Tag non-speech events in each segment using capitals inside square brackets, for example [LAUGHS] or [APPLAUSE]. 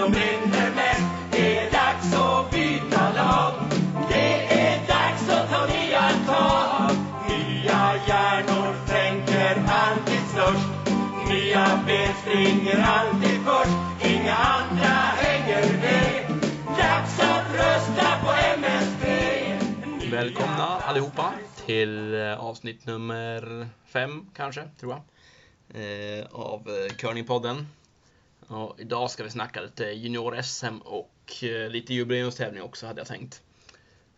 hjärtan, de brinner mest. Det är dags att byta lag. Det är dags att ta nya tag. Nya hjärnor tänker alltid störst. Nya ben springer alltid först. Inga andra hänger med. Dags att rösta på MSB. Nya Välkomna allihopa till eh, avsnitt nummer fem kanske, tror jag. Eh, av eh, och idag ska vi snacka lite junior-SM och eh, lite jubileumstävling också hade jag tänkt.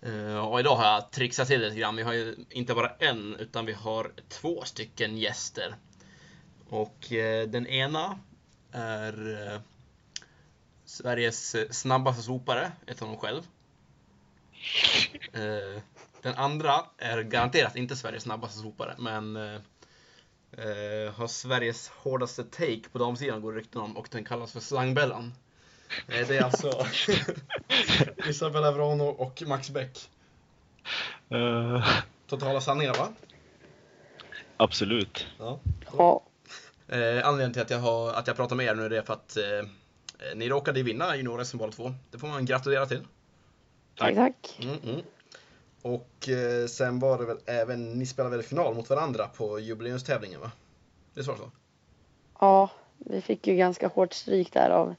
Eh, och idag har jag trixat till lite grann. Vi har ju inte bara en utan vi har två stycken gäster. Och eh, den ena är Sveriges snabbaste sopare, ett honom själv. Den andra är garanterat inte Sveriges snabbaste sopare, men eh, har Sveriges hårdaste take på damsidan går rykten om och den kallas för Slangbellan. Eh, det är alltså [LAUGHS] Isabella Vrano och Max Beck. Eh, Totala sanningar va? absolut. Ja. Ja, Eh, anledningen till att jag, har, att jag pratar med er nu är det för att eh, eh, ni råkade vinna junior-SM båda två. Det får man gratulera till. tack, tack. Mm, mm. Och eh, sen var det väl även, ni spelade väl final mot varandra på jubileumstävlingen va? Det var så? Ja, vi fick ju ganska hårt stryk där av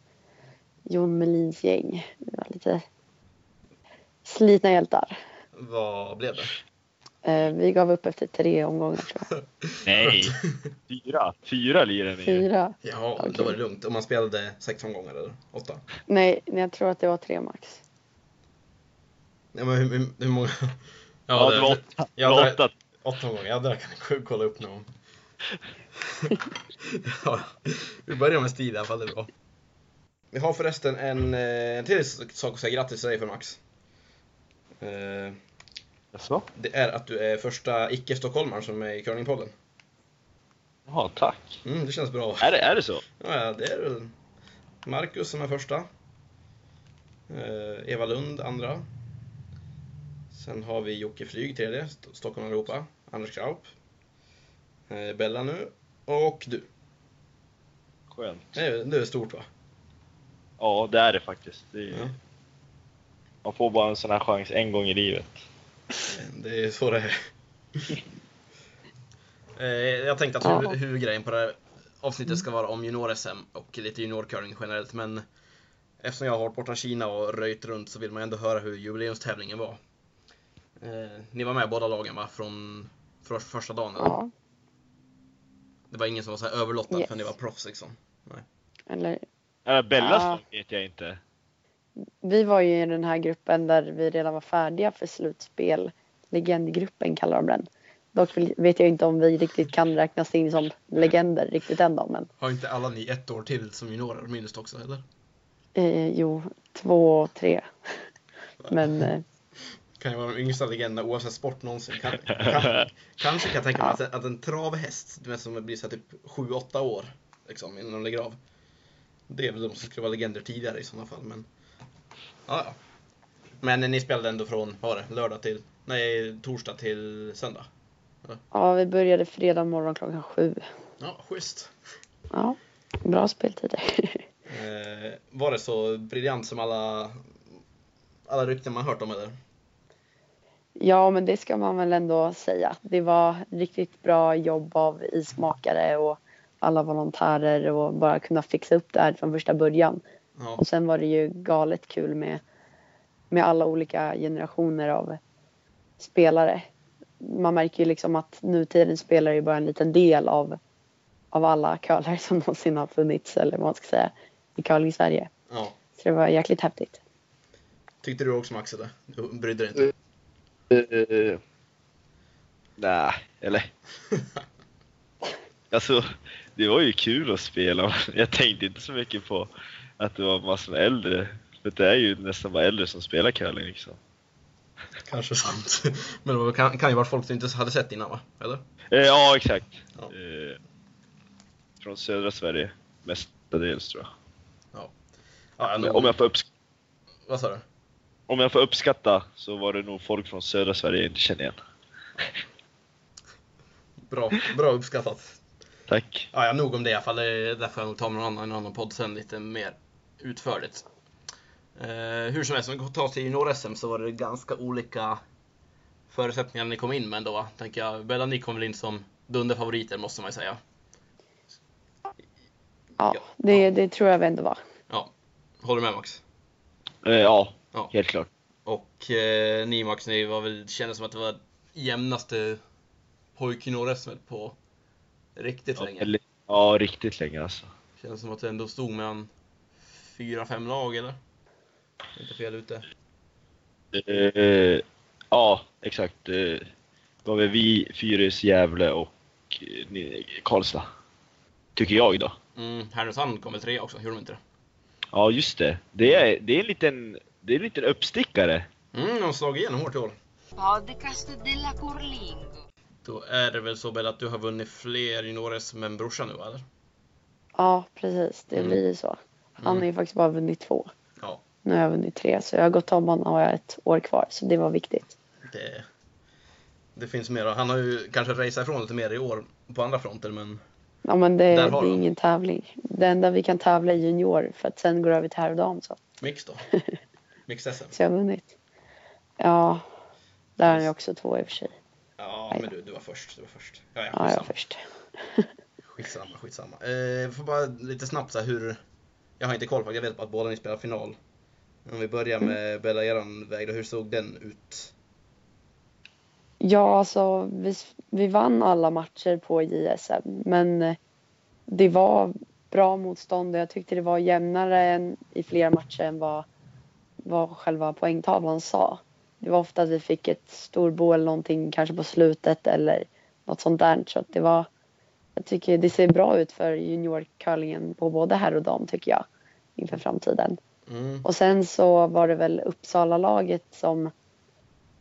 Jon Melins gäng. Det var lite slitna hjältar. Vad blev det? Eh, vi gav upp efter tre omgångar tror jag. [LAUGHS] Nej! Fyra! Fyra lirade ni. Fyra. Ja, Okej. då var det lugnt. Om man spelade sex omgångar eller åtta? Nej, jag tror att det var tre max. Ja, men hur, hur, hur många? Ja, det var åtta. Ja, Det var det- åtta. Åtta omgångar, ja det där kan ni kolla upp någon. [LAUGHS] ja, vi börjar med stil i alla fall, det är bra. Vi har förresten en, eh, en till sak att säga grattis till dig för Max. Eh, Jaså? Det är att du är första icke-stockholmaren som är i curlingpodden. Jaha, tack. Mm, det känns bra. Är det, är det så? Ja, ja, det är väl Marcus som är första. Eh, Eva Lund andra. Sen har vi Jocke Flyg tredje, St- Stockholm Europa. Anders Kraup. Eh, Bella nu. Och du. Skönt. Det är, det är stort va? Ja, det är det faktiskt. Det är, Ja. Man får bara en sån här chans en gång i livet. Det är så det är. [LAUGHS] Eh, Jag tänkte att huv- huvudgrejen på det här avsnittet ska vara om junior-SM och lite junior-curling generellt, men eftersom jag har varit borta i Kina och röjt runt så vill man ändå höra hur jubileumstävlingen var. Eh, Ni var med båda lagen va? Från, från första dagen? Eller? Ja, Det var ingen som var så här överlottad Yes. för ni var proffs liksom? eller Är det Bellas Ja. vet jag inte. vi var ju i den här gruppen där vi redan var färdiga för slutspel. Legendgruppen kallar de den. Dock vet jag inte om vi riktigt kan räknas in som legender riktigt än då, men Har inte alla ni ett år till som juniorer minst också eller? eh, jo, två och tre. Men eh, Kan ju vara de yngsta legenderna oavsett sport någonsin. Kan, [LAUGHS] kan, kanske kan jag tänka mig att, en- travhäst, du vet som blir så typ 7-8 år liksom, innan de lägger av. Det är väl de som skulle vara legender tidigare i sådana fall. Men, ja, ja. men ni spelade ändå från, vad var det, lördag till, nej, torsdag till söndag? ja, vi började fredag morgon klockan sju. Ja, schysst. Ja, bra speltider. [LAUGHS] Eh, var det så briljant som alla, alla rykten man hört om eller? Ja, men det ska man väl ändå säga. Det var riktigt bra jobb av ismakare och alla volontärer och bara kunna fixa upp det här från första början. Ja, Och sen var det ju galet kul med, med alla olika generationer av spelare. Man märker ju liksom att nutidens spelare är bara en liten del av, av alla curlare som [LAUGHS] någonsin har funnits, eller vad man ska säga, i curling Sverige. ja. Så det var jäkligt häftigt. Tyckte du också Max eller? Du brydde dig inte? Uh, nej, eller? [LAUGHS] Alltså, det var ju kul att spela. Jag tänkte inte så mycket på att det var massor med äldre. För det är ju nästan bara äldre som spelar curling liksom. Kanske sant. [LAUGHS] Men det kan, kan ju vara folk du inte hade sett innan va? Eller? Eh, ja, exakt. Ja. Eh, från södra Sverige mestadels tror jag. Ja, Men om, jag får upps- Vad sa du? Om jag får uppskatta så var det nog folk från södra Sverige jag inte känner igen. Bra, bra uppskattat. Tack. Ja, ja, nog om det i alla fall. Därför jag nog ta med någon annan, en annan podd sen lite mer utförligt. Eh, hur som helst, om vi tar till junior-SM så var det ganska olika förutsättningar när ni kom in med ändå. Tänker jag. Bella, ni kom väl in som dunderfavoriter måste man ju säga. Ja, Ja. det, det tror jag vi ändå var. Ja, håller du med Max? Eh, ja, Ja. helt klart. Och eh, ni Max, ni var väl, kändes som att det var jämnaste pojk-junior-SM på riktigt Ja, länge. eller- ja, riktigt länge alltså. Känns som att det ändå stod mellan fyra, fem lag eller? Inte fel ute. Eh, ja, exakt. Eh, var väl vi, Fyris, Gävle och eh, Karlstad. Tycker jag då. Mm, Härnösand kom väl tre också, gjorde de inte det? Ja, just det. Det är, det är en liten, det är en liten uppstickare. Mm, de har slagit igenom hårt i år. Podcast della Curlingo. Då är det väl så Bella att du har vunnit fler junior-SM än brorsan nu eller? Ja, precis. Det Mm. blir ju så. Han Mm. har ju faktiskt bara vunnit två. Ja. Nu har jag vunnit tre, så jag har gått om honom och jag har ett år kvar. Så det var viktigt. Det, det finns mer. Han har ju kanske raceat ifrån lite mer i år på andra fronter men Ja, men det, det är ingen tävling. Det enda vi kan tävla är junior för att sen går över till herr och dam. Så, mix då. [LAUGHS] Mix-SM. så jag har vunnit. Ja, där är jag också två i och för sig. Ja, men du, du var först. Du var först. Ja, ja, Ja, jag var först. [LAUGHS] Skitsamma, skitsamma. Eh, får bara lite snabbt så här hur... Jag har inte koll på jag vet bara att båda ni spelar final. Om vi börjar med Bella, eran väg då, hur såg den ut? Ja, alltså vi, vi vann alla matcher på JSM, men eh, det var bra motstånd och jag tyckte det var jämnare än, i flera matcher än vad, vad själva poängtavlan sa. Det var ofta att vi fick ett storbo eller någonting kanske på slutet eller något sånt där. Så att det var, jag tycker det ser bra ut för juniorcurlingen på både herr och dam tycker jag inför framtiden. Mm. Och sen så var det väl Uppsala-laget som,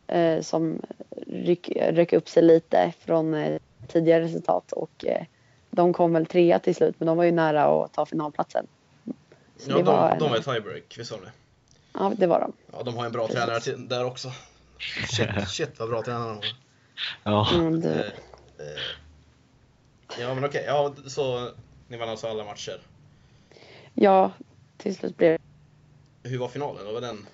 eh, som ryck, ryck upp sig lite från eh, tidigare resultat och eh, de kom väl trea till slut men de var ju nära att ta finalplatsen. Så Ja, de, var de var i tiebreak, visst var det? Ja, det var de. Ja, de har en bra Precis. tränare till, där också. Shit, [LAUGHS] shit vad bra tränare de har. Ja. Mm, det, Eh, eh, ja, men okej. Ja, så ni vann alltså alla matcher. ja, till slut blev Hur var finalen? Vad var den?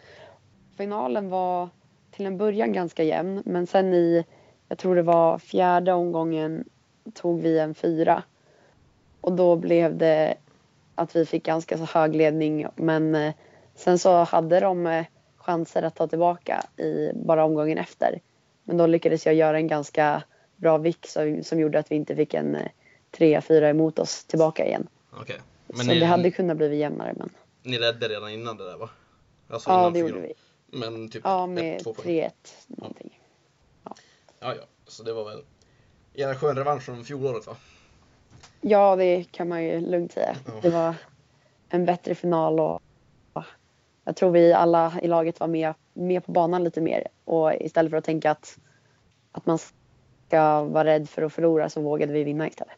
Finalen var till en början ganska jämn men sen i, jag tror det var fjärde omgången tog vi en fyra. Och då blev det att vi fick ganska så hög ledning men eh, sen så hade de eh, chanser att ta tillbaka i bara omgången efter. Men då lyckades jag göra en ganska bra vick som, som gjorde att vi inte fick en eh, trea, fyra emot oss tillbaka igen. Men så ni, det hade kunnat bli jämnare men ni ledde redan innan det där va? Alltså ja det gjorde vi. Men typ Ja med två poäng. 3-1 någonting. Ja, ja. Så det var väl en skön revansch från fjolåret va? Ja, det kan man ju lugnt säga. Ja. Det var en bättre final och jag tror vi alla i laget var med, med på banan lite mer. Och istället för att tänka att, att man ska vara rädd för att förlora så vågade vi vinna istället.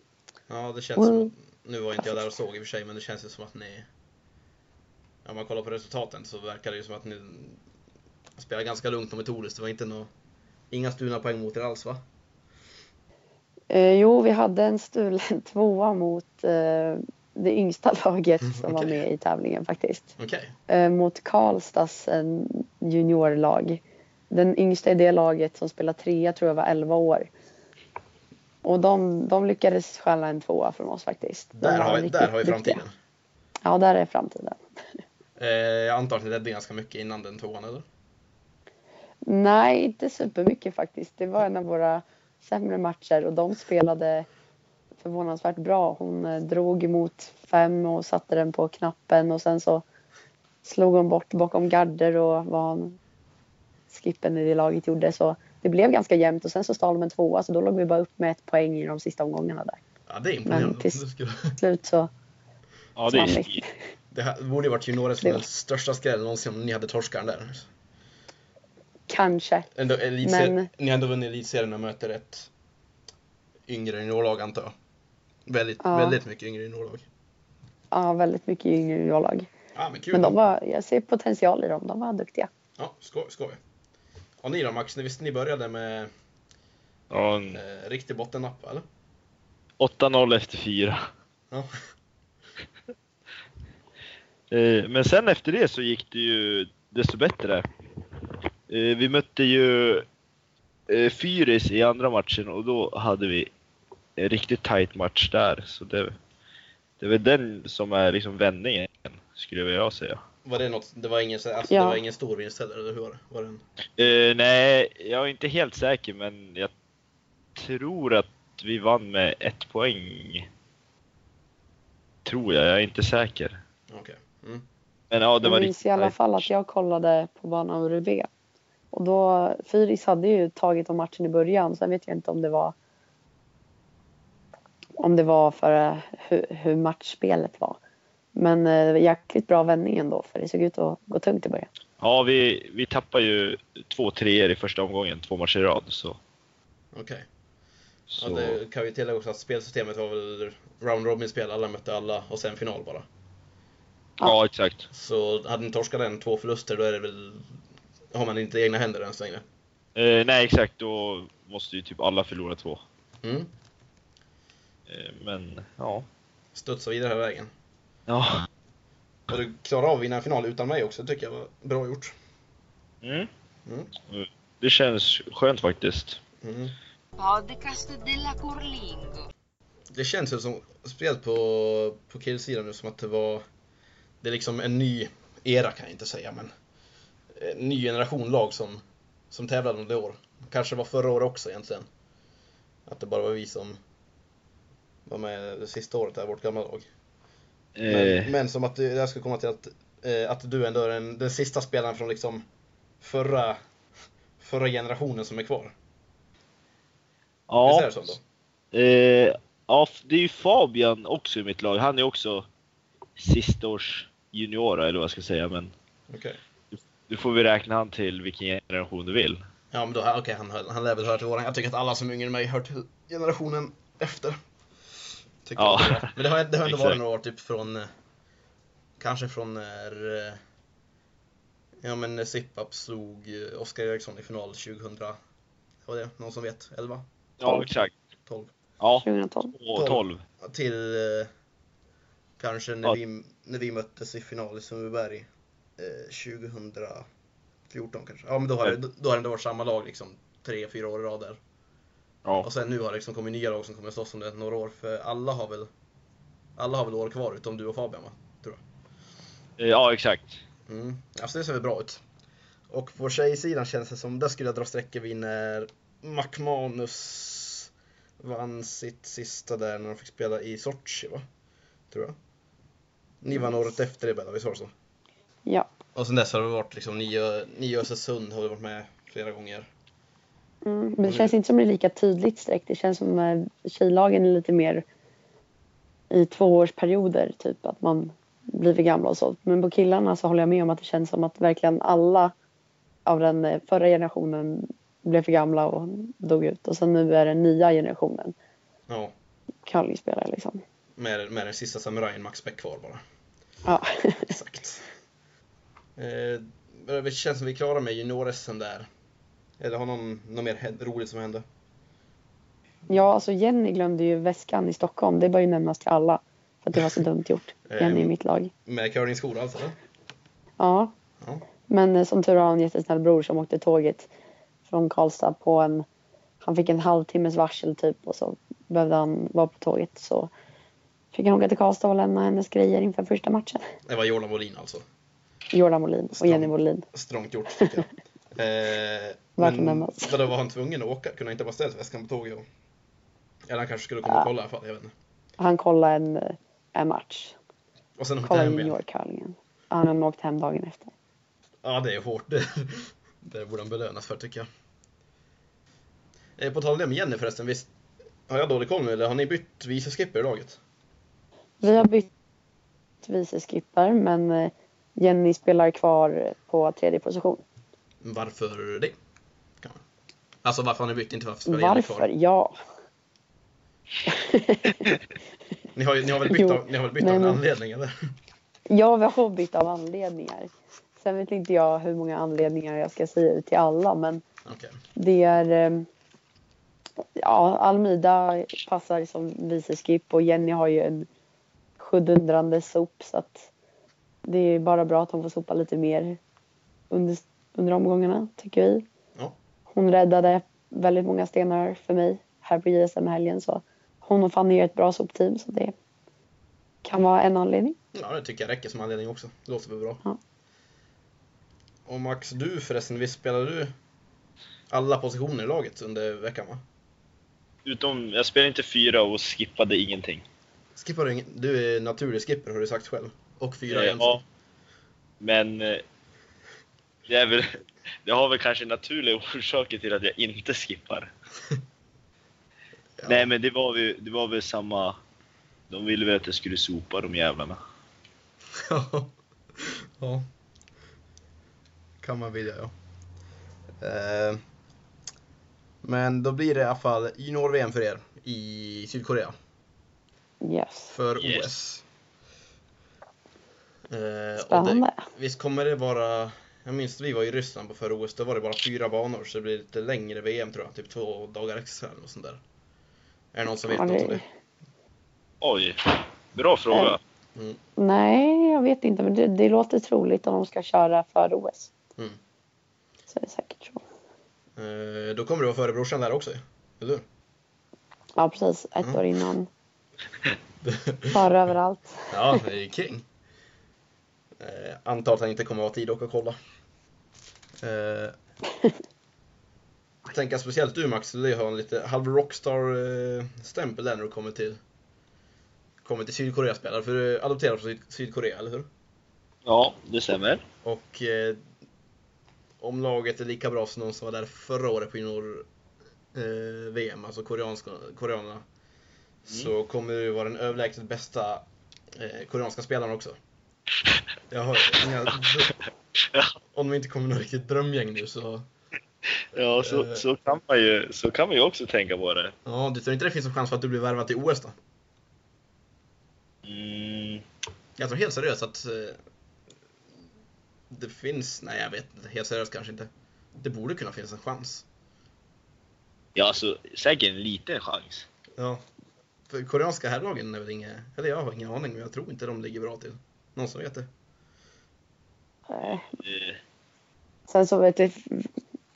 Ja, det känns som att, nu var inte jag där och såg i och för sig, men det känns ju som att ni, om man kollar på resultaten så verkar det ju som att ni spelar ganska lugnt och metodiskt. Det var inte nå, inga stulna poäng mot er alls va? Eh, jo, vi hade en stulen [LAUGHS] tvåa mot eh, det yngsta [LAUGHS] laget Mm, som var okej. med i tävlingen faktiskt. Okej. Eh, mot Karlstads juniorlag. Den yngsta i det laget som spelar trea tror jag var 11 år. Och de, de lyckades stjäla en tvåa från oss faktiskt. Där var har, vi- där har vi duktiga. framtiden. Ja, där är framtiden. [LAUGHS] Eh, jag antar att ni ledde ganska mycket innan den tvåan eller? Nej, inte supermycket faktiskt. Det var en av våra sämre matcher och de spelade förvånansvärt bra. Hon eh, drog emot fem och satte den på knappen och sen så slog hon bort bakom garder och vad skippen i det laget gjorde. Så det blev ganska jämnt och sen så stal de en tvåa så då låg vi bara upp med ett poäng i de sista omgångarna där. Ja, det är imponerande. Men till- slut så Ja, det är det här borde ju varit juniorets Det var- största skräll någonsin om ni hade torskat den där. kanske. Ändå, elitser- Men- Ni har ändå vunnit elitserien och möter ett yngre juniorlag antar jag. Väldigt, Ja. väldigt mycket yngre juniorlag. Ja, väldigt mycket yngre juniorlag. Ja, men kul. Men de var, jag ser potential i dem. De var duktiga. Ja, skoj, skoj. Och ni då Max, ni visste ni började med Ja, en- eh, riktig bottennapp eller? 8-0 efter fyra. Ja. [LAUGHS] Eh, Men sen efter det så gick det ju desto bättre. Eh, Vi mötte ju eh, Fyris i andra matchen och då hade vi en riktigt tight match där. Så det, det är väl den som är liksom vändningen, skulle jag säga. Var det något, det var ingen, alltså, Ja. det var ingen stor vinst heller, eller hur var det? Var det en... Eh, nej, jag är inte helt säker men jag tror att vi vann med ett poäng. Tror jag, jag är inte säker. Okej. Mm. Men ja, det var Jag minns riktigt i alla fall att jag kollade på banan Urubé. Och då, Fyris hade ju tagit om matchen i början. Sen vet jag inte om det var om det var för eh, hur, hur matchspelet var. Men eh, jäkligt bra vändning ändå för det såg ut att gå tungt i början. Ja, vi, vi tappade ju två treor i första omgången, två matcher i rad. Så, Okej. så... Ja, det kan vi tillägga också att spelsystemet var väl round robin-spel, alla mötte alla och sen final bara. ja, exakt. Så hade ni torskat den två förluster då är det väl, har man inte egna händer än så länge. Eh, nej, exakt. Då måste ju typ alla förlora två. Mm. Eh, men, ja. Studsa vidare hela vägen. Ja. Och du klarar av att vinna en final utan mig också, tycker jag var bra gjort. Mm. Mm. Det känns skönt faktiskt. Mm. Podcast della Curlingo. Det känns ju som, speciellt på, på killsidan nu, som att det var, det är liksom en ny era kan jag inte säga, men en ny generation lag som, som tävlade under år. Kanske var förra året också egentligen. Att det bara var vi som var med det sista året där, vårt gamla lag. Men, Eh, men som att jag ska komma till att, eh, att du ändå är den, den sista spelaren från liksom förra, förra generationen som är kvar. Visst är ja. det så då? Eh, ja, det är ju Fabian också i mitt lag. Han är också sista års juniora eller vad jag ska säga. Men Okej. du får vi räkna han till vilken generation du vill. Ja men då, okej han, hör- han lär väl höra till våran. Jag tycker att alla som är yngre än mig hör till generationen efter. Tycker Ja. jag. Men det har, det har ändå varit några år typ från, eh, kanske från när, eh, ja men Zip-Up slog eh, Oskar Eriksson i final 2000, vad var det? Någon som vet? 11? Ja, exakt. 12? Ja, 2012. och 12. Till kanske när, Ja. vi, när vi möttes i final i Sundbyberg eh, 2014 kanske. Ja men då har, det, då har det ändå varit samma lag liksom tre, fyra år i rad där. Ja. Och sen nu har det liksom kommit nya lag som kommer slåss om det några år för alla har väl alla har väl år kvar utom du och Fabian va? Tror jag. Eh, Ja, exakt. Mm. Alltså det ser väl bra ut. Och på tjejsidan känns det som, där skulle jag dra sträckor vid när McManus vann sitt sista där när de fick spela i Sochi va? Tror jag. Ni vann året efter det Bella, visst var det så? Ja. Och sen dess har det varit liksom nio, nio Östersund har varit med flera gånger. Mm, men det känns inte som det är lika tydligt streck. Det känns som att tjejlagen är lite mer i tvåårsperioder, typ att man blir för gamla och så. Men på killarna så håller jag med om att det känns som att verkligen alla av den eh, förra generationen blev för gamla och dog ut. Och sen nu är det nya generationen Ja, curlingspelare liksom. med, med den sista samurajen Max Beck kvar bara. Ja. Exakt. [LAUGHS] Eh, det känns som vi är klara med junior-SM där. Eller har någon, något mer roligt som hände? ja, alltså Jenny glömde ju väskan i Stockholm. Det bör ju nämnas till alla. För att det var så dumt gjort. [LAUGHS] Jenny i mitt lag. Med curlingskor alltså? Ja. Ja. Men eh, som tur har en jättesnäll bror som åkte tåget från Karlstad på en... Han fick en halvtimmes varsel typ och så behövde han vara på tåget. Så fick han åka till Karlstad och lämna hennes grejer inför första matchen. Det var Jordan Molin alltså. Jordan Molin och Jenny Molin. Strångt gjort tycker jag. [LAUGHS] Eh, men nämnas. [LAUGHS] vadå, var han tvungen att åka? Kunde han inte bara ställt väskan på tåget? Och... Eller han kanske skulle komma och Ja. kolla i alla fall, jag vet inte. Han kollade en, eh, en match. Och sen Kollade hem juniorcurlingen. Han åkte hem dagen efter. Ja, det är hårt. [LAUGHS] Det, det borde han belönas för tycker jag. Eh, På tal om det med Jenny förresten, visst har jag dålig koll nu eller har ni bytt vice skipper i laget? Vi har bytt vice skipper men eh, Jenny spelar kvar på tredje position. Varför det? Alltså varför har ni bytt? Inte varför spelar Varför? Ja. [LAUGHS] Ni har, ni har väl bytt, Jo. av, ni har väl bytt Nej, av en men- anledning eller? Ja, vi har bytt av anledningar. Sen vet inte jag hur många anledningar jag ska säga ut till alla men Okej. det är... eh, Ja, Almida passar som vice skip och Jenny har ju en sjudundrande sop så att det är bara bra att hon får sopa lite mer under, under omgångarna tycker vi. Ja. Hon räddade väldigt många stenar för mig här på JSM helgen så hon och Fanny är ett bra sopteam så det kan vara en anledning. Ja, det tycker jag räcker som anledning också. Det låter väl bra. Ja. Och Max, du förresten, visst spelade du alla positioner i laget under veckan va? Utom, jag spelade inte fyra och skippade ingenting. Skippar du ingen? Du är naturlig skipper har du sagt själv. Och fyra Eh, ja. Men eh, det, är väl, det har väl kanske naturliga orsaker till att jag inte skippar. Ja. Nej men det var, väl, det var väl samma... De ville väl att jag skulle sopa de jävlarna. Ja. ja. Kan man vilja ja. Eh, men då blir det i alla fall junior-VM för er i Sydkorea. Yes. För Yes. OS. Eh, och det, Spännande. visst kommer det vara, jag minns vi var i Ryssland på förra OS, då var det bara fyra banor så det blir lite längre VM tror jag, typ två dagar extra eller något sånt där. Är det någon som vet Ja, något om det? Oj, bra fråga. Mm. Nej, jag vet inte men det, det låter troligt om de ska köra för OS. Mm. Så är det säkert så. Eh, då kommer du vara före brorsan där också eller hur? Ja precis, ett Mm. år innan. [LAUGHS] Far överallt. Ja, det är king. Eh, antar att han inte kommer att ha tid att åka och kolla. Eh, [LAUGHS] jag tänker speciellt du Max, du har en lite halv rockstar-stämpel där när du kommer till kommer till Sydkorea spelare, för du är adopterad från Syd- Sydkorea, eller hur? Ja, det stämmer. Och eh, om laget är lika bra som de som var där förra året på junior eh, VM, alltså koreanska, koreanerna, så kommer du vara den överlägset bästa eh, koreanska spelaren också. Jag har inga, om de inte kommer något riktigt drömgäng nu så, Ja, så, Eh. så, kan man ju, så kan man ju också tänka på det. ja, du tror inte det finns en chans för att du blir värvad till OS då? Mm, Jag tror helt seriöst att eh, det finns, nej jag vet inte, helt seriöst kanske inte. Det borde kunna finnas en chans. ja, alltså säkert en liten chans. Ja. För koreanska herrlagen är väl inga, eller jag har ingen aning men jag tror inte de ligger bra till. Någon som vet det? Eh, Eh, Sen så vet jag,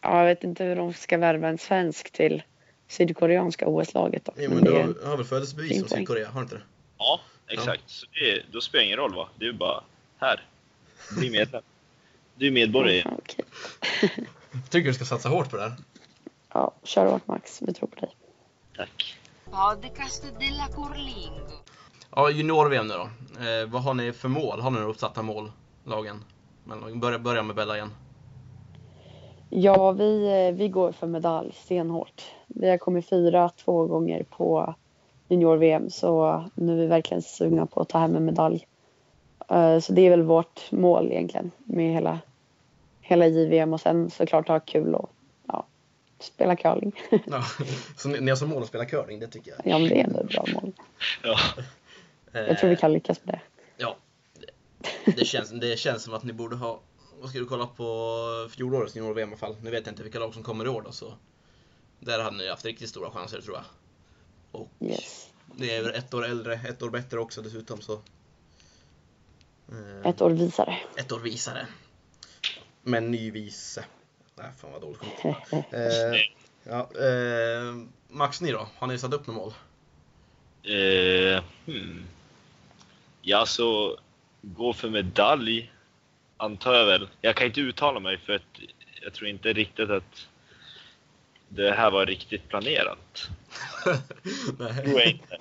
ja, jag vet inte hur de ska värva en svensk till sydkoreanska OS-laget då. Jo Men men du är, har, har väl födelsebevis från. Sydkorea, har du inte det? ja, exakt. Så det, då spelar det ingen roll va? Det är bara här. Bli medlem. Du är medborgare. Ja, okej. Jag tycker du ska satsa hårt på det här. Ja, kör hårt Max, vi tror på dig. Tack. Podcast della Curlingo. Ja, junior-VM nu då. Eh, vad har ni för mål? Har ni några uppsatta mål, lagen? Men börja, börja med Bella igen. Ja, vi, eh, vi går för medalj stenhårt. Vi har kommit fyra två gånger på junior-VM så nu är vi verkligen sugna på att ta hem en medalj. Eh, Så det är väl vårt mål egentligen med hela, hela JVM och sen såklart ha kul och ja, spela curling. Ja, så ni, ni har som mål att spela curling, det tycker jag. ja, men det är ändå ett bra mål. Ja. Jag tror vi kan lyckas med det. Ja. Det, känns, det känns som att ni borde ha... Vad ska du kolla på fjolårets junior-VM i alla fall? Nu vet jag inte vilka lag som kommer i år då, så... Där hade ni haft riktigt stora chanser tror jag. Och Yes. det är ett år äldre, ett år bättre också dessutom så... Eh, Ett år visare. ett år visare. Men ny vice. Nej, fan vad dåligt. [LAUGHS] Eh, ja, eh, Max, ni då? Har ni satt upp något mål? Eh, hmm. Ja, så gå för medalj antar jag väl. Jag kan inte uttala mig för att jag tror inte riktigt att det här var riktigt planerat. [LAUGHS] Tror jag Nej. inte.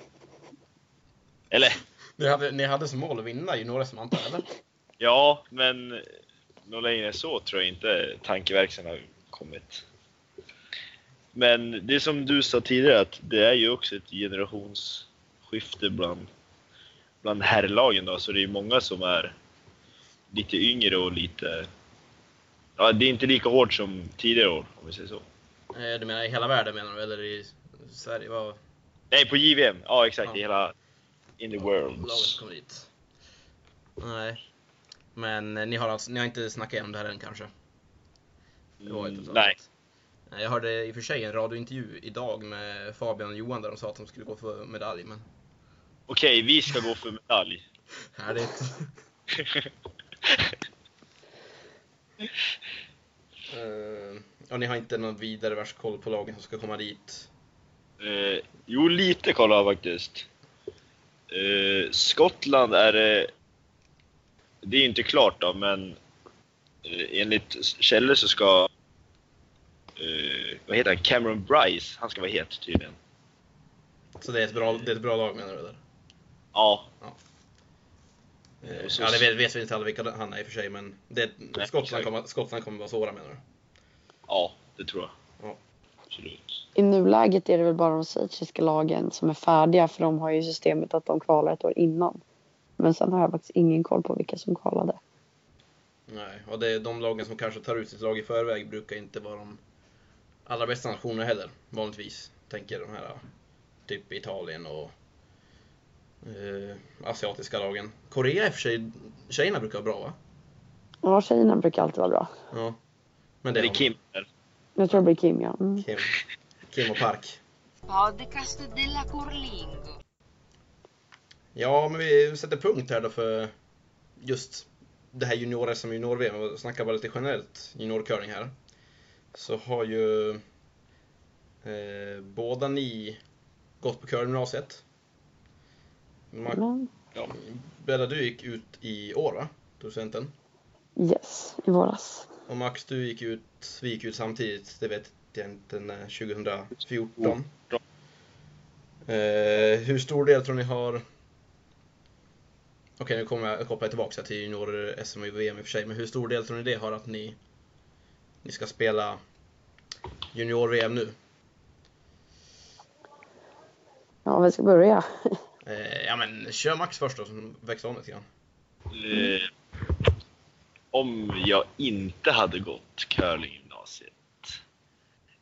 Eller? Ni hade, ni hade som mål att vinna junior-SM antar jag, eller? Ja, men något längre än så tror jag inte tankeverksamheten har kommit. Men det som du sa tidigare, att det är ju också ett generationsskifte bland, bland herrlagen då, så det är många som är lite yngre och lite... Ja, det är inte lika hårt som tidigare år, om vi säger så. Du menar i hela världen menar du, eller i Sverige? Vad Nej, på JVM! Ja, exakt, Ja. i hela... In the world. laget kommer dit? Nej. Men eh, ni har, alltså, ni har inte snackat igenom det här än kanske? Det var Mm, nej. Jag hörde i och för sig en radiointervju idag med Fabian och Johan där de sa att de skulle gå för medalj, men Okej, vi ska gå för medalj. härligt. [LAUGHS] Eh, och ni har inte någon vidare värst koll på lagen som ska komma dit? Eh, jo, lite kollar jag faktiskt. Eh, Skottland är det... det är inte klart då, men eh, enligt källor så ska... Eh, vad heter han? Cameron Bryce, han ska vara het tydligen. Så det är ett bra, det är ett bra lag menar du? Eller? Ja, Eh, så- Ja, det vet, vet vi inte alla vilka han är i och för sig, men det, Nej, Skottland, kommer, Skottland kommer vara svåra menar du? ja, det tror jag. Ja. Absolut. I nuläget är det väl bara de schweiziska lagen som är färdiga för de har ju systemet att de kvalar ett år innan. Men sen har jag faktiskt ingen koll på vilka som kvalade. Nej, och det är de lagen som kanske tar ut sitt lag i förväg brukar inte vara de allra bästa nationerna heller, vanligtvis. Tänker de här typ Italien och eh, asiatiska lagen. Korea i och för sig, tjejerna brukar vara bra va? Ja, tjejerna brukar alltid vara bra. Ja. Men Det det är Kim. Jag tror det blir Kim, ja. Mm. Kim, Kim och Park. Podcast della Curlingo. Ja, men vi sätter punkt här då för just det här junior-SM och junior-VM och snackar bara lite generellt junior-curling här. Så har ju eh, båda ni gått på curlinggymnasiet. Ma- Men, Ja. Bella, du gick ut i år va? Docenten. yes, i våras. Och Max, du gick ut, vi gick ut samtidigt, det vet jag inte, när, 2014. Eh, hur stor del tror ni har Okej, nu kommer jag koppla tillbaka till junior SM och VM i och för sig, men hur stor del tror ni det har att ni, ni ska spela junior-VM nu? Ja, vi ska börja. Eh, ja men kör Max först då, som växlar om lite grann. Eh, om jag inte hade gått curlinggymnasiet.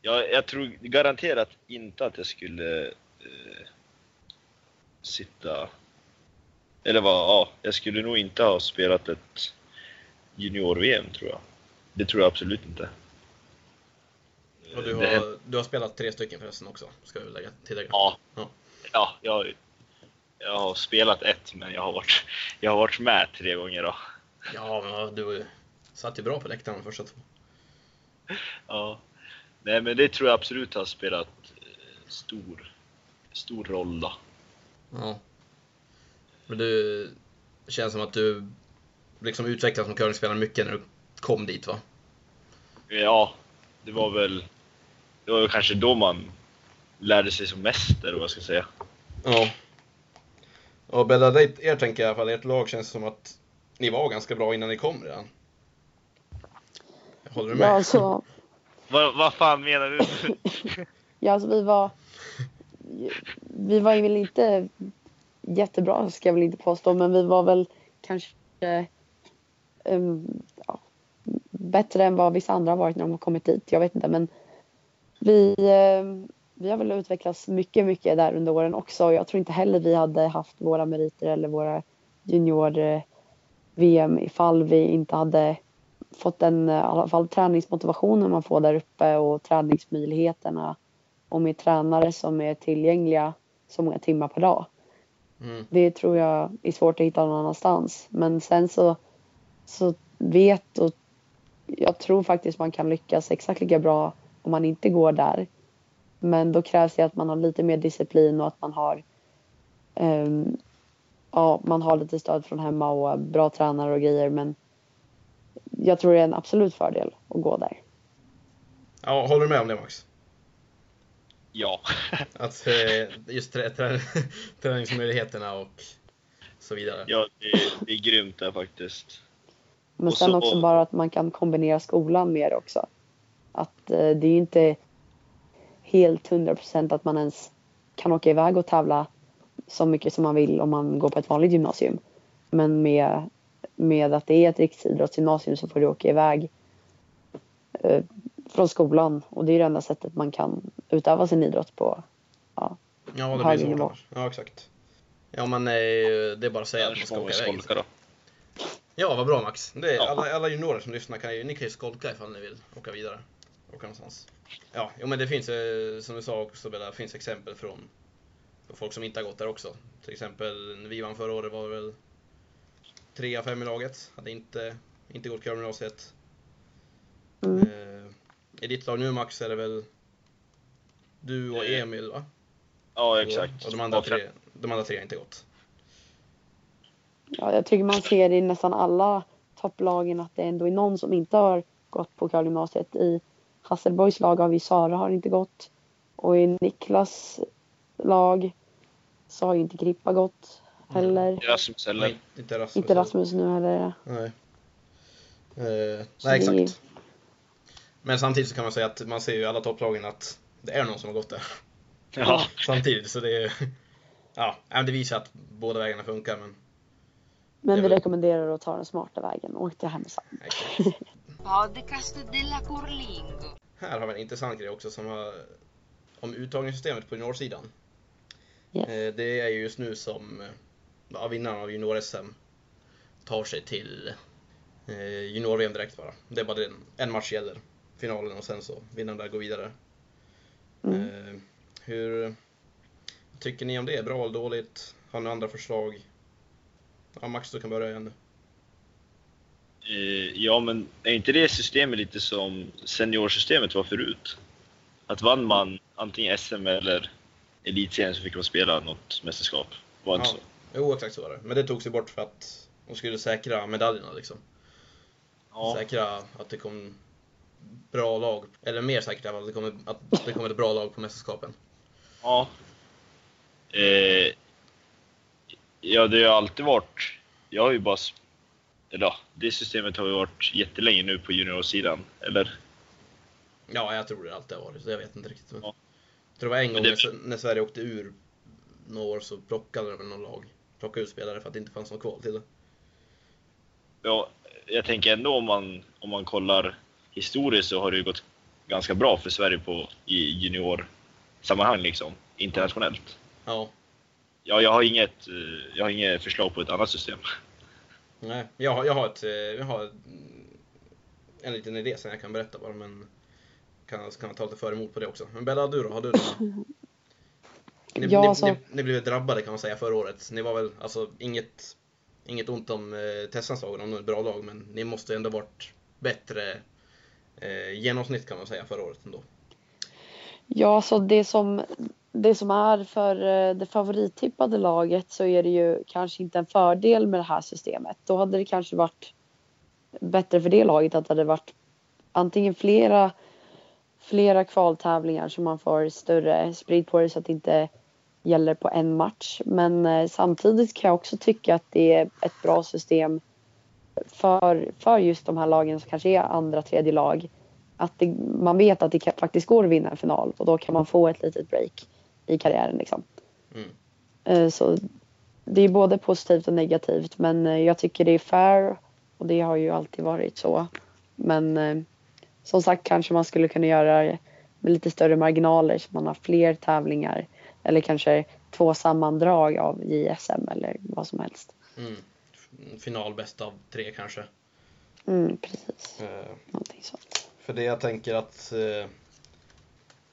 Jag, jag tror garanterat inte att jag skulle eh, sitta... Eller vad, ja, jag skulle nog inte ha spelat ett junior-VM tror jag. Det tror jag absolut inte. Och du har, du har spelat tre stycken förresten också, ska vi lägga, tillägga. Ja. Ja. Ja, jag, jag har spelat ett, men jag har varit, jag har varit med tre gånger då. Ja, du satt ju bra på läktaren de första två. Ja. Nej, men det tror jag absolut har spelat eh, stor, stor roll då. Ja. Men du, det känns som att du liksom utvecklats som curlingspelare mycket när du kom dit va? Ja, det var väl, det var väl kanske då man lärde sig som mest, eller vad jag ska säga. Ja. Och Bella, er tänker jag i alla fall, ert lag känns som att ni var ganska bra innan ni kom redan. Håller du med? Ja, alltså, Vad, vad fan menar du? [LAUGHS] ja, alltså vi var... Vi var ju väl inte jättebra, ska jag väl inte påstå, men vi var väl kanske um, ja, bättre än vad vissa andra har varit när de har kommit dit. Jag vet inte, men vi, eh, vi har väl utvecklats mycket, mycket där under åren också. Jag tror inte heller vi hade haft våra meriter eller våra junior-VM ifall vi inte hade fått den eh, i alla fall träningsmotivationen man får där uppe och träningsmöjligheterna och med tränare som är tillgängliga så många timmar per dag. Mm. Det tror jag är svårt att hitta någon annanstans. Men sen så, så vet och jag tror faktiskt man kan lyckas exakt lika bra om man inte går där. Men då krävs det att man har lite mer disciplin och att man har ehm, ja, man har lite stöd från hemma och bra tränare och grejer. Men jag tror det är en absolut fördel att gå där. Ja, håller du med om det Max? ja. [LAUGHS] Att eh, just trä, trä, [LAUGHS] träningsmöjligheterna och så vidare. ja, det, det är grymt där faktiskt. Men Och sen så- också bara att man kan kombinera skolan mer också. Att eh, det är inte helt hundra procent att man ens kan åka iväg och tävla så mycket som man vill om man går på ett vanligt gymnasium. Men med, med att det är ett riksidrottsgymnasium så får du åka iväg eh, från skolan och det är det enda sättet man kan utöva sin idrott på. Ja, det högre blir nivå. annars. Ja, exakt. Ja, men eh, det är bara att säga att man ska åka iväg. då. Ja, vad bra Max. Det är Ja. alla, alla juniorer som lyssnar kan ju, ni kan ju skolka ifall ni vill åka vidare. åka någonstans. Ja, jo, men det finns eh, som du sa också, det finns exempel från, från folk som inte har gått där också. Till exempel när vi vann förra året var det väl 3 fem i laget. Hade inte, inte gått gymnasiet. Mm. Eh, I ditt lag nu Max är det väl du och Eh, Emil va? Ja, exakt. Och de andra tre, de andra tre har inte gått. Ja, jag tycker man ser i nästan alla topplagen att det ändå är någon som inte har gått på Karlgymnasiet. I Hasselborgs lag har vi Sara har inte gått. Och i Niklas lag så har ju inte Krippa gått heller. Rasmus Nej, eller? inte Rasmus. Inte Rasmus nu heller. Nej. Eh, Så nej, är- exakt. Men samtidigt så kan man säga att man ser ju i alla topplagen att det är någon som har gått där. Ja. Samtidigt så det är... Ja, det visar att båda vägarna funkar men... Men vi rekommenderar att ta den smarta vägen. Åk till Härnösand. Podcast della Curlingo. Här har vi en intressant grej också som har... Om uttagningssystemet på juniorsidan. Yes. Eh, Det är ju just nu som eh, ja, vinnaren av junior-SM tar sig till eh, junior-VM direkt bara. Det är bara det, en match gäller. Finalen och sen så vinnaren där går vidare. Mm. Eh, hur tycker ni om det? Bra eller dåligt? Har ni andra förslag? Ja, Max, du kan börja igen. Eh, Ja, men är inte det systemet lite som seniorsystemet var förut? Att vann man antingen SM eller elitserien så fick man spela något mästerskap. Var inte Ja. så? Jo, exakt så var det. Men det togs ju bort för att de skulle säkra medaljerna liksom. Ja. Säkra att det kom bra lag, eller mer säkert att det kommer, att det kommer ett bra lag på mästerskapen. ja. Eh, ja, det har alltid varit... Jag har ju bara... Eller ja, det systemet har ju varit jättelänge nu på juniorsidan. Eller? Ja, jag tror det alltid har varit så. Jag vet inte riktigt. Men... Ja. Jag tror det var en gång det- när, när Sverige åkte ur några år så plockade de väl någon lag. Plockade ut spelare för att det inte fanns någon kval till det. Ja, jag tänker ändå om man, om man kollar historiskt så har det ju gått ganska bra för Sverige på, i juniorsammanhang liksom, internationellt. Ja, Ja, jag har inget, eh, jag har inget förslag på ett annat system. Nej. Jag, har- jag har ett, eh, jag har mm, en liten idé som jag kan berätta bara men kan, kan jag ta lite för emot på det också. Men Bella, du då? Har du någon? [LAUGHS] Ni, Ja, ni, alltså- ni, ni blev drabbade kan man säga förra året. Ni var väl, alltså inget, inget ont om eh, Tessans lag, om de är ett bra lag, men ni måste ändå varit bättre eh, genomsnitt kan man säga förra året ändå. Ja, så det som, det som är för eh, det favorittippade laget så är det ju kanske inte en fördel med det här systemet. Då hade det kanske varit bättre för det laget att det hade varit antingen flera, flera kvaltävlingar så man får större sprid på det så att det inte gäller på en match. Men eh, samtidigt kan jag också tycka att det är ett bra system för, för just de här lagen som kanske är andra, tredje lag att det, man vet att det kan, faktiskt går att vinna en final och då kan man få ett litet break i karriären. Liksom. Mm. Eh, Så det är både positivt och negativt men eh, jag tycker det är fair och det har ju alltid varit så. Men eh, som sagt kanske man skulle kunna göra med lite större marginaler så man har fler tävlingar eller kanske två sammandrag av JSM eller vad som helst. Mm. Final bäst av tre kanske. Mm, precis, Eh, någonting sånt. För det jag tänker att eh,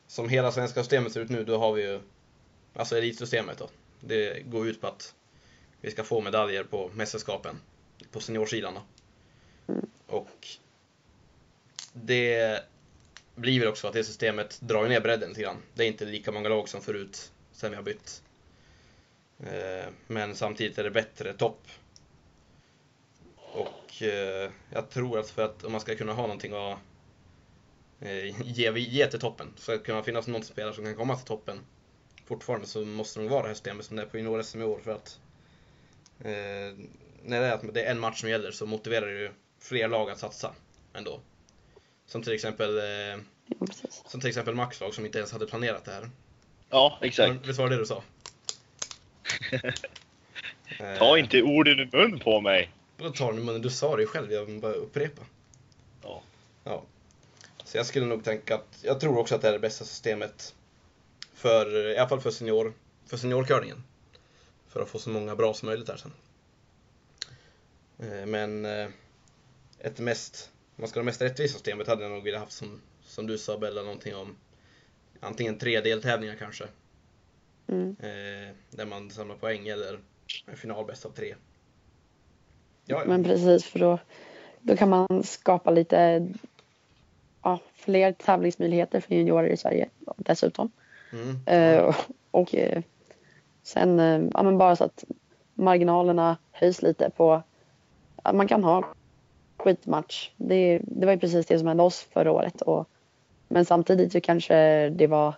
som hela svenska systemet ser ut nu, då har vi ju alltså elitsystemet då. Det går ut på att vi ska få medaljer på mästerskapen på seniorsidan då. Och det blir väl också att det systemet drar ner bredden lite grann. Det är inte lika många lag som förut sen vi har bytt. Eh, men samtidigt är det bättre topp. Och eh, jag tror att för att om man ska kunna ha någonting att ge, ge till toppen, så att det kunna finnas någon spelare som kan komma till toppen fortfarande så måste det nog vara det här systemet som det är på junior-SM i år för att eh, när det är, att det är en match som gäller så motiverar det ju fler lag att satsa ändå. Som till exempel, eh, Ja, som till exempel Max lag som inte ens hade planerat det här. Ja, exakt. Visst var det det du sa? [LAUGHS] Ta Eh, inte orden i mun på mig! Vadå tar den i munnen? Du sa det ju själv, jag vill bara upprepa. Ja. Ja. Så jag skulle nog tänka att, jag tror också att det är det bästa systemet för, i alla fall för senior, för seniorcurlingen. För att få så många bra som möjligt där sen. Eh, Men eh, ett mest, man ska ha det mest rättvisa systemet hade jag nog velat haft som, som du sa Bella, någonting om antingen tre deltävlingar kanske. Mm. Eh, där man samlar poäng eller en final bäst av tre. Ja, ja. Men precis, för då, då kan man skapa lite ja, fler tävlingsmöjligheter för juniorer i Sverige dessutom. Mm. Eh, och eh, sen eh, ja, men bara så att marginalerna höjs lite på att man kan ha skitmatch. Det, det var ju precis det som hände oss förra året. Och, men samtidigt så kanske det var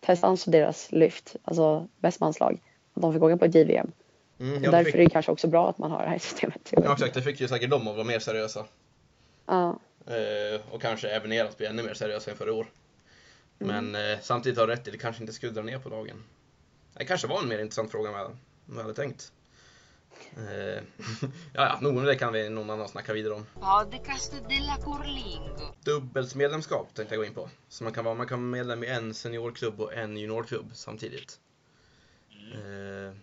Testans och deras lyft, alltså Västmanslag, att de fick åka på ett JVM. Mm, ja, därför fick, är det kanske också bra att man har det här [LAUGHS] systemet. ja, exakt. Det fick ju säkert dem att vara mer seriösa. Ja, och kanske även er att bli ännu mer seriösa än förra år. Men eh, samtidigt har du rätt i, det kanske inte skulle dra ner på lagen. Det kanske var en mer intressant fråga än vad jag- hade tänkt. Eh, [LAUGHS] ja, ja, nog om det kan vi någon annan snacka vidare om. Podcast della Curlingo. Dubbelsmedlemskap tänkte jag gå in på. Så man kan vara, man kan vara medlem i en seniorklubb och en juniorklubb samtidigt. Eh,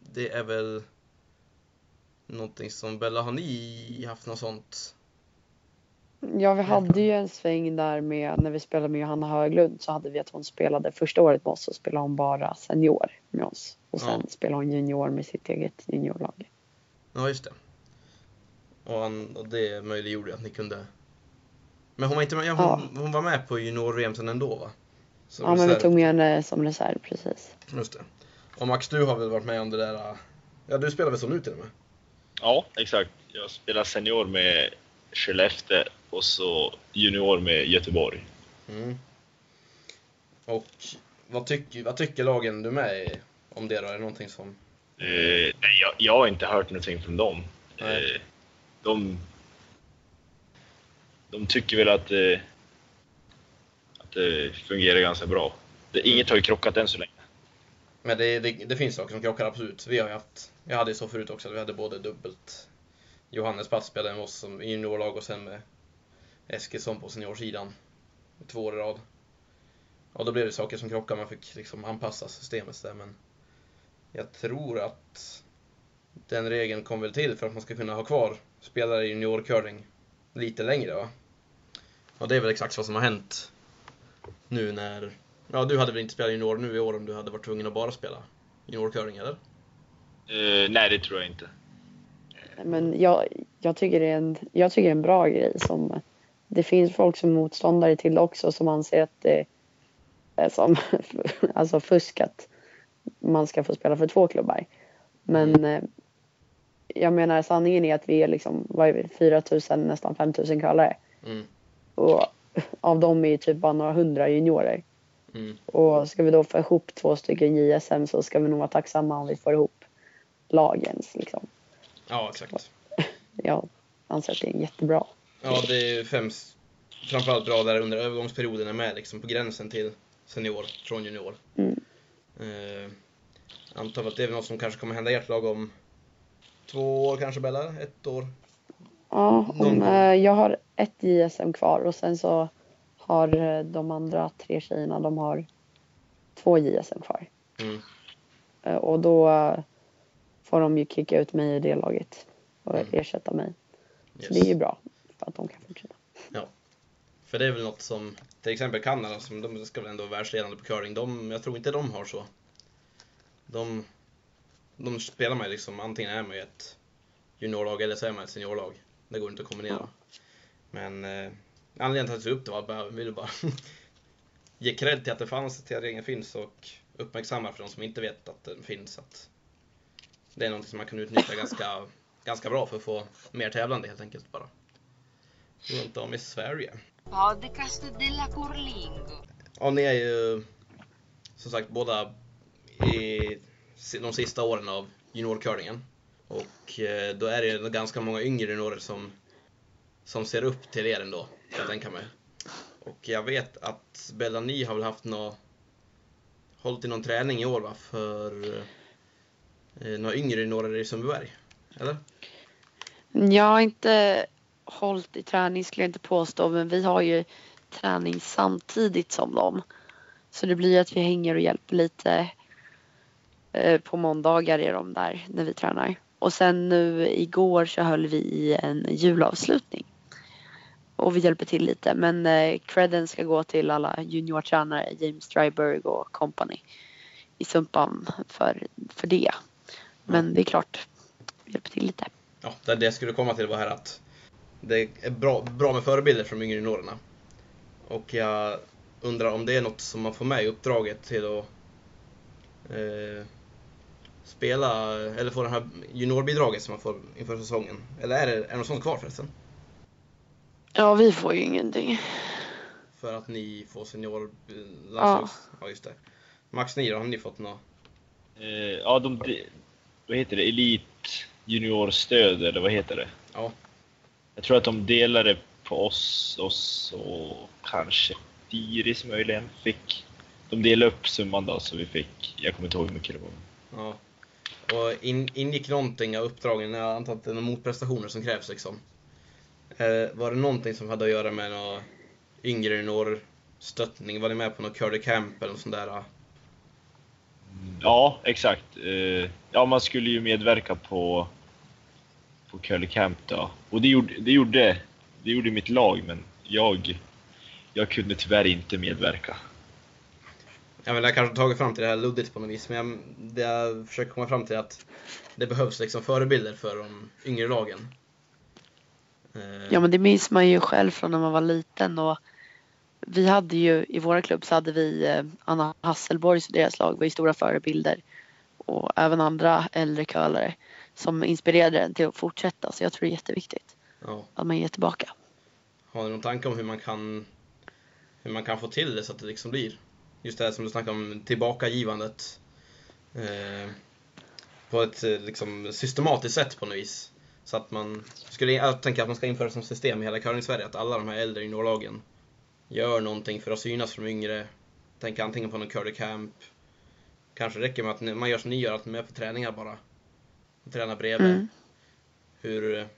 det är väl någonting som Bella, har ni haft något sånt? Ja, vi hade ju en sväng där med när vi spelade med Johanna Höglund så hade vi att hon spelade första året med oss så spelade hon bara senior med oss. Och sen Ja. spelade hon junior med sitt eget juniorlag. Ja, just det. Och, han, och det möjliggjorde att ni kunde... Men hon var inte med, ja, hon, hon var med på junior-VM sen ändå va? Så Ja, men vi reserv. tog med henne som reserv precis. Just det. Och Max, du har väl varit med om det där... Ja, du spelar väl så nu till och med? Ja, exakt. Jag spelar senior med Skellefteå och så junior med Göteborg. Mm. Och vad tycker, vad tycker lagen du med i om det då? Är det någonting som... Eh, nej, jag, jag har inte hört någonting från dem. Eh, de, de tycker väl att, eh, att det fungerar ganska bra. Det, inget har ju krockat än så länge. Men det, det, det finns saker som krockar absolut. Vi har haft... Jag hade ju så förut också, att vi hade både dubbelt... Johannes Pass spelade med oss som juniorlag och sen med Eskilsson på seniorsidan. Två år i rad. Och då blev det saker som krockade, man fick liksom anpassa systemet där men... Jag tror att den regeln kom väl till för att man ska kunna ha kvar spelare i juniorcurling lite längre va? Och det är väl exakt vad som har hänt nu när... Ja, du hade väl inte spelat junior nu i år om du hade varit tvungen att bara spela juniorcurling eller? Eh, nej, det tror jag inte. Men jag, jag, tycker det är en, jag tycker det är en bra grej som det finns folk som är motståndare till också som anser att det är som [LAUGHS] alltså fusk att man ska få spela för två klubbar. Men eh, jag menar sanningen är att vi är liksom, vad är vi, 4 000, nästan 5 000 kvalare. Mm. Och av dem är ju typ bara några hundra juniorer. Mm. Och ska vi då få ihop två stycken JSM så ska vi nog vara tacksamma om vi får ihop lagens liksom. Ja, exakt. [LAUGHS] Jag anser att det är jättebra. Ja, det är ju främst framförallt bra där under övergångsperioden är med liksom på gränsen till senior från junior. Mm. Eh, antar att det är något som kanske kommer hända i ert lag om två år kanske Bella? Ett år? Ja, om, eh, jag har ett JSM kvar och sen så har eh, de andra tre tjejerna, de har två JSM kvar. Mm. Eh, och då eh, får de ju kicka ut mig i det laget och Mm. ersätta mig. Så Yes. det är ju bra för att de kan fortsätta. För det är väl något som, till exempel Kanada, som de ska väl ändå vara världsledande på curling, de, jag tror inte de har så. De, de spelar man ju liksom, antingen är man i ett juniorlag eller så är man ett seniorlag. Det går inte att kombinera. Men eh, anledningen till att jag tog upp det var att jag ville bara [LAUGHS] ge cred till att det fanns, till att regeln finns och uppmärksamma för de som inte vet att den finns. Att det är något som man kan utnyttja ganska, ganska bra för att få mer tävlande helt enkelt bara. Runt om i Sverige. Podcast della Curlingo. Ja, ni är ju som sagt båda i de sista åren av juniorcurlingen. Och eh, då är det ju ganska många yngre juniorer som, som ser upp till er ändå, kan jag tänka mig. Och jag vet att Bella, ni har väl haft nå hållit i någon träning i år va, för eh, några yngre juniorer i Sundbyberg? Eller? Jag har inte hållit i träning skulle jag inte påstå men vi har ju träning samtidigt som dem. Så det blir att vi hänger och hjälper lite eh, på måndagar är de där när vi tränar. Och sen nu igår så höll vi i en julavslutning. och vi hjälper till lite. Men eh, credden ska gå till alla juniortränare, James Dryberg och company i Sumpan för, för det. Men det är klart, vi hjälper till lite. Ja, det det skulle komma till var här att det är bra, bra med förebilder från yngre juniorerna. Och jag undrar om det är något som man får med i uppdraget till att eh, spela, eller få det här juniorbidraget som man får inför säsongen. Eller är det, är det något sånt kvar förresten? Ja, vi får ju ingenting. För att ni får senior landslags... Ja. just det. Max, ni då? Har ni fått något? Eh, ja, de, de, vad heter det? Elit juniorstöd, eller vad heter det? Ja. Jag tror att de delade på oss, oss och kanske Iris möjligen fick. De delade upp summan då, så vi fick, jag kommer inte ihåg hur mycket det var. Ja. Och in, ingick någonting av uppdragen, jag antar att det är några motprestationer som krävs liksom. Eh, var det någonting som hade att göra med några yngre juniorstöttning? Var ni med på något curly camp eller något sånt där? Ja, exakt. Eh, ja, man skulle ju medverka på, på curly camp då. Och det gjorde, det gjorde, det gjorde mitt lag, men jag, jag kunde tyvärr inte medverka. Jag vill kanske tagit fram till det här luddigt på något vis, men jag, det jag försöker komma fram till är att det behövs liksom förebilder för de yngre lagen. Eh, Ja men det minns man ju själv från när man var liten och vi hade ju i våra klubb så hade vi eh, Anna Hasselborgs och deras lag var ju stora förebilder och även andra äldre curlare som inspirerade en till att fortsätta så jag tror det är jätteviktigt ja. att man ger tillbaka. Har ni någon tanke om hur man kan hur man kan få till det så att det liksom blir just det här som du snackade om tillbakagivandet eh, på ett eh, liksom systematiskt sätt på något vis. Så att man skulle jag tänker att man ska införa som system i hela curling Sverige att alla de här äldre juniorlagen gör någonting för att synas för de yngre. Tänk antingen på någon curly camp. Kanske räcker med att man gör som ni gör, att man är på träningar bara. Och tränar bredvid. Mm. Hur,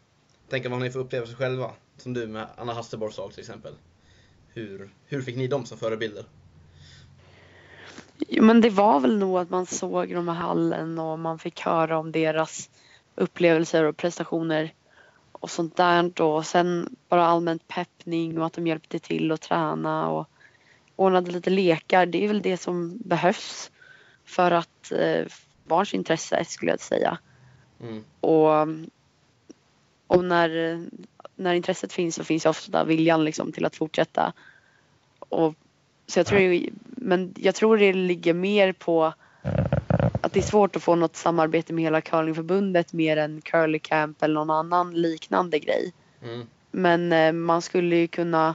tänk vad ni får uppleva själva. Som du med Anna Hasselborgs lag till exempel. Hur, hur fick ni dem som förebilder? Jo, men det var väl nog att man såg dem i hallen och man fick höra om deras upplevelser och prestationer och sånt där och sen bara allmänt peppning och att de hjälpte till att träna och ordnade lite lekar. Det är väl det som behövs för att eh, barns intresse skulle jag säga. Mm. Och, och när, när intresset finns så finns ju ofta viljan liksom till att fortsätta. Och, så jag tror, ju- men jag tror det ligger mer på att det är svårt att få något samarbete med hela curlingförbundet mer än curly camp eller någon annan liknande grej. Mm. Men eh, man skulle ju kunna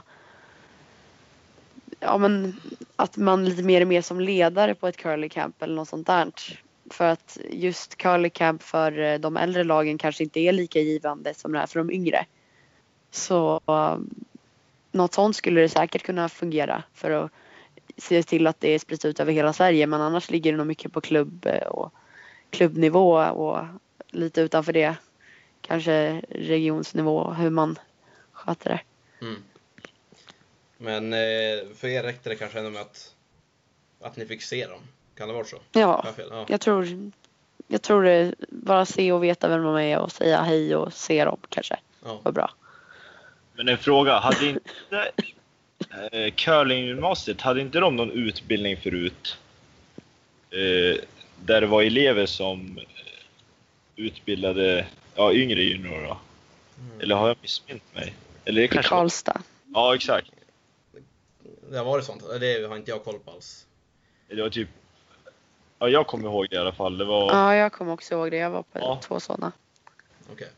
Ja men att man lite mer är med som ledare på ett curly camp eller något sånt där. För att just curly camp för eh, de äldre lagen kanske inte är lika givande som det är för de yngre. Så um, något sånt skulle det säkert kunna fungera för att se till att det är spritt ut över hela Sverige. Men annars ligger det nog mycket på klubb eh, och klubbnivå och lite utanför det kanske regionsnivå hur man sköter det. Mm. Men eh, för er räckte det kanske ändå med att, att ni fick se dem? Kan det vara så? Ja, jag? Ja. jag tror, jag tror det bara se och veta vem de är och säga hej och se dem kanske Ja. var bra. Men en fråga, hade inte eh, curlinggymnasiet, hade inte de någon utbildning förut? Eh, där det var elever som utbildade ja, yngre juniorer? då? Eller har jag missmint mig? Eller det I kanske Karlstad. Ja, exakt. Det har varit sånt? Det har inte jag koll på alls. Det var typ... Ja, jag kommer ihåg det i alla fall. Det var... Ja, jag kommer också ihåg det. Jag var på Ja. två sådana. Okej.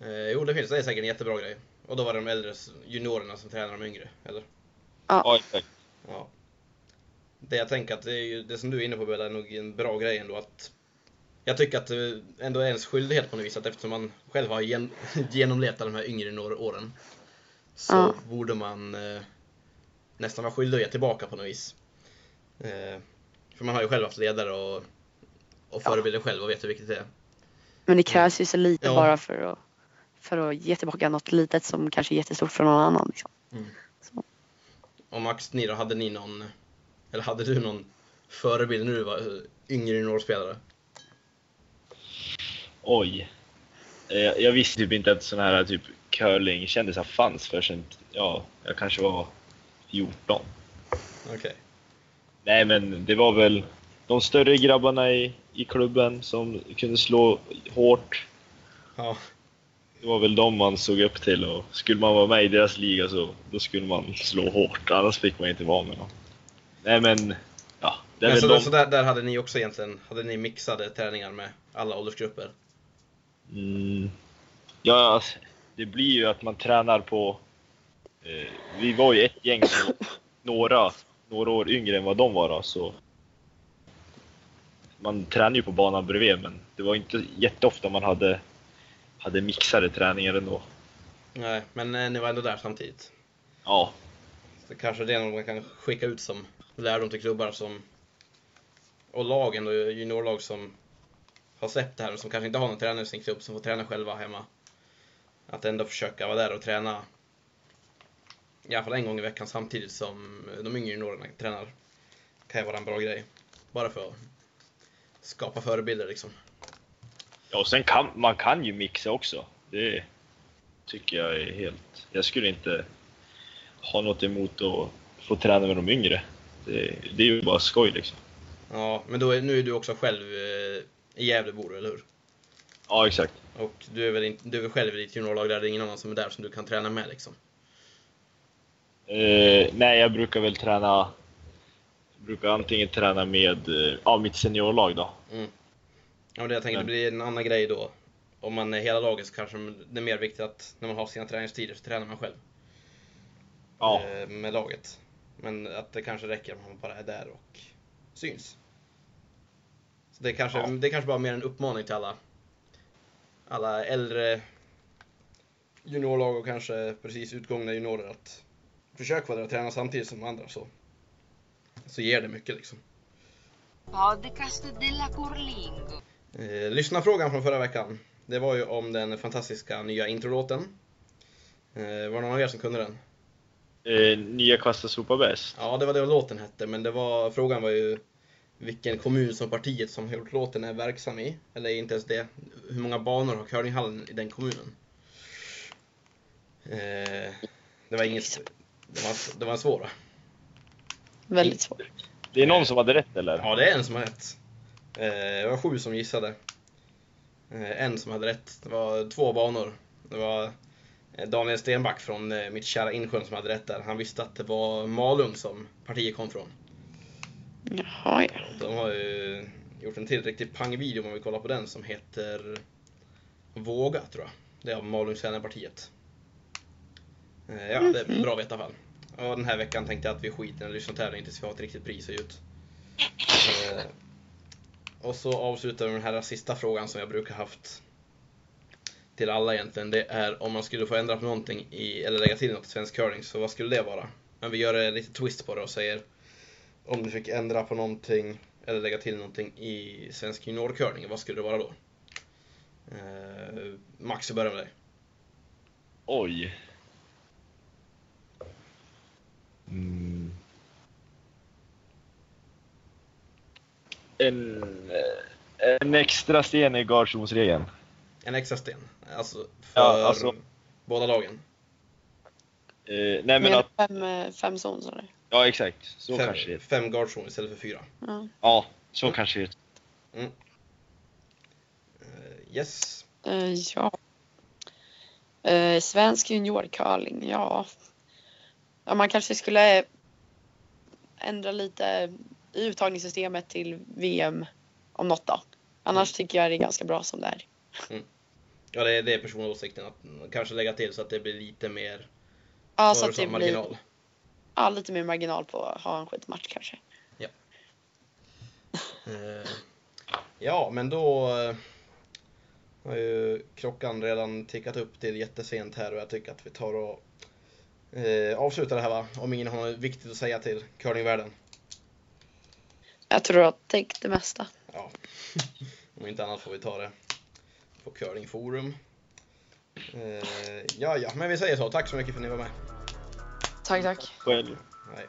Eh, jo, det finns. Det är säkert en jättebra grej. Och då var det de äldre juniorerna som tränar de yngre, eller? Ja, exakt. Ja. Det jag tänker att det är ju, det som du är inne på Bella, är nog en bra grej ändå att jag tycker att det ändå är ens skyldighet på något vis att eftersom man själv har gen, [LAUGHS] genomlevt de här yngre åren så Ja. borde man eh, nästan vara skyldig att ge tillbaka på något vis. Eh, för man har ju själv haft ledare och, och Ja. förebilder själv och vet hur viktigt det är. Men det krävs ju så lite Ja. bara för att, för att ge tillbaka något litet som kanske är jättestort för någon annan. Liksom. Och Max, ni då, hade ni någon, eller hade du någon förebild när du var yngre juniorspelare? Oj. Eh, Jag visste typ inte att sån här typ curling kändisar fanns förrän, ja, jag kanske var 14. Okej. Nej men det var väl de större grabbarna i, i klubben som kunde slå hårt. Ja. Det var väl de man såg upp till och skulle man vara med i deras liga så då skulle man slå hårt, annars fick man inte vara med dem. Nej men, ja. Men så, de... så där, där hade ni också egentligen, hade ni mixade träningar med alla åldersgrupper? Mm. Ja, alltså, det blir ju att man tränar på... Eh, vi var ju ett gäng som några, några år yngre än vad de var då, så... Man tränar ju på banan bredvid, men det var inte jätteofta man hade, hade mixade träningar ändå. Nej, men eh, ni var ändå där samtidigt. Ja, Så kanske det är något man kan skicka ut som lärdom till klubbar som och lagen och juniorlag som har släppt det här och som kanske inte har någon tränare i sin klubb som får träna själva hemma. Att ändå försöka vara där och träna i alla fall en gång i veckan samtidigt som de yngre juniorerna tränar. Kan ju vara en bra grej. Bara för att skapa förebilder liksom. ja och sen kan man kan ju mixa också. Det tycker jag är helt... Jag skulle inte ha något emot att få träna med de yngre. Det, det är ju bara skoj liksom. Ja, men då är, nu är du också själv eh, i Gävle bor du, eller hur? Ja, exakt. Och du är väl, inte, du är väl själv i ditt juniorlag där, det är ingen annan som är där som du kan träna med liksom? Eh, nej, jag brukar väl träna... Brukar antingen träna med eh, ja, mitt seniorlag då. Ja, men det jag tänker, det blir en annan grej då. Om man är hela laget så kanske det är mer viktigt att när man har sina träningstider så tränar man själv Ja, eh, med laget. Men att det kanske räcker om man bara är där och syns. Så det är kanske, Ja. det är kanske bara mer en uppmaning till alla, alla äldre juniorlag och kanske precis utgångna juniorer att försök vara där och träna samtidigt som andra så, så ger det mycket liksom. Podcast della Curlingo. Eh, lyssna frågan från förra veckan. Det var ju om den fantastiska nya introlåten. Eh, var det någon av er som kunde den? eh, nya Kasta sopa bäst. Ja, det var det låten hette, men det var, frågan var ju vilken kommun som partiet som har gjort låten är verksam i. Eller inte ens det. Hur många banor har curlinghallen i den kommunen? Eh, det var inget... Det var, det var en svår va? Väldigt svårt. Det är någon som hade rätt eller? Ja, det är en som har rätt. Eh, det var sju som gissade. Eh, en som hade rätt. Det var två banor. Det var eh, Daniel Stenback från mitt kära Insjön som hade rätt där. Han visste att det var Malung som partiet kom från. Jaha, ja. De har ju gjort en till riktig pangvideo om man vill kolla på den som heter Våga tror jag. Det är av Malungs partiet. Eh, Ja, det är bra att veta i alla fall. Och den här veckan tänkte jag att vi skiter i en lyssnartävling tills vi har ett riktigt pris att ge ut. Eh, Och så avslutar vi med den här sista frågan som jag brukar haft till alla egentligen. Det är om man skulle få ändra på någonting i, eller lägga till något i svensk curling, så vad skulle det vara? Men vi gör en lite twist på det och säger om du fick ändra på någonting eller lägga till någonting i svensk juniorcurling, vad skulle det vara då? Eh, Max, vi börjar med dig. Oj. Mm. En, eh, en extra sten i gardsonsregeln. En extra sten. Alltså för Ja, alltså- båda lagen. Eh, nej men att, fem, eh, fem zon sa du? ja exakt. Så fem, kanske det fem guardzone istället för fyra. Ja. Ja, så kanske det Eh, yes. Eh, ja. Eh, svensk juniorcurling, ja. Ja. Man kanske skulle ändra lite i uttagningssystemet till VM om något då. Annars tycker jag det är ganska bra som det är. Ja, det är, det är personåsikten att kanske lägga till så att det blir lite mer Ja, så att det blir marginal. ja, lite mer marginal på att ha en skitmatch kanske. Eh, ja, men då eh, har ju klockan redan tickat upp till jättesent här och jag tycker att vi tar och eh, avslutar det här va? Om ingen har något viktigt att säga till curlingvärlden. Jag tror att täckt det mesta. Ja, om inte annat får vi ta det på curlingforum. Eh, ja, ja, men vi säger så. Tack så mycket för att ni var med. Tack, tack. själv. Nej.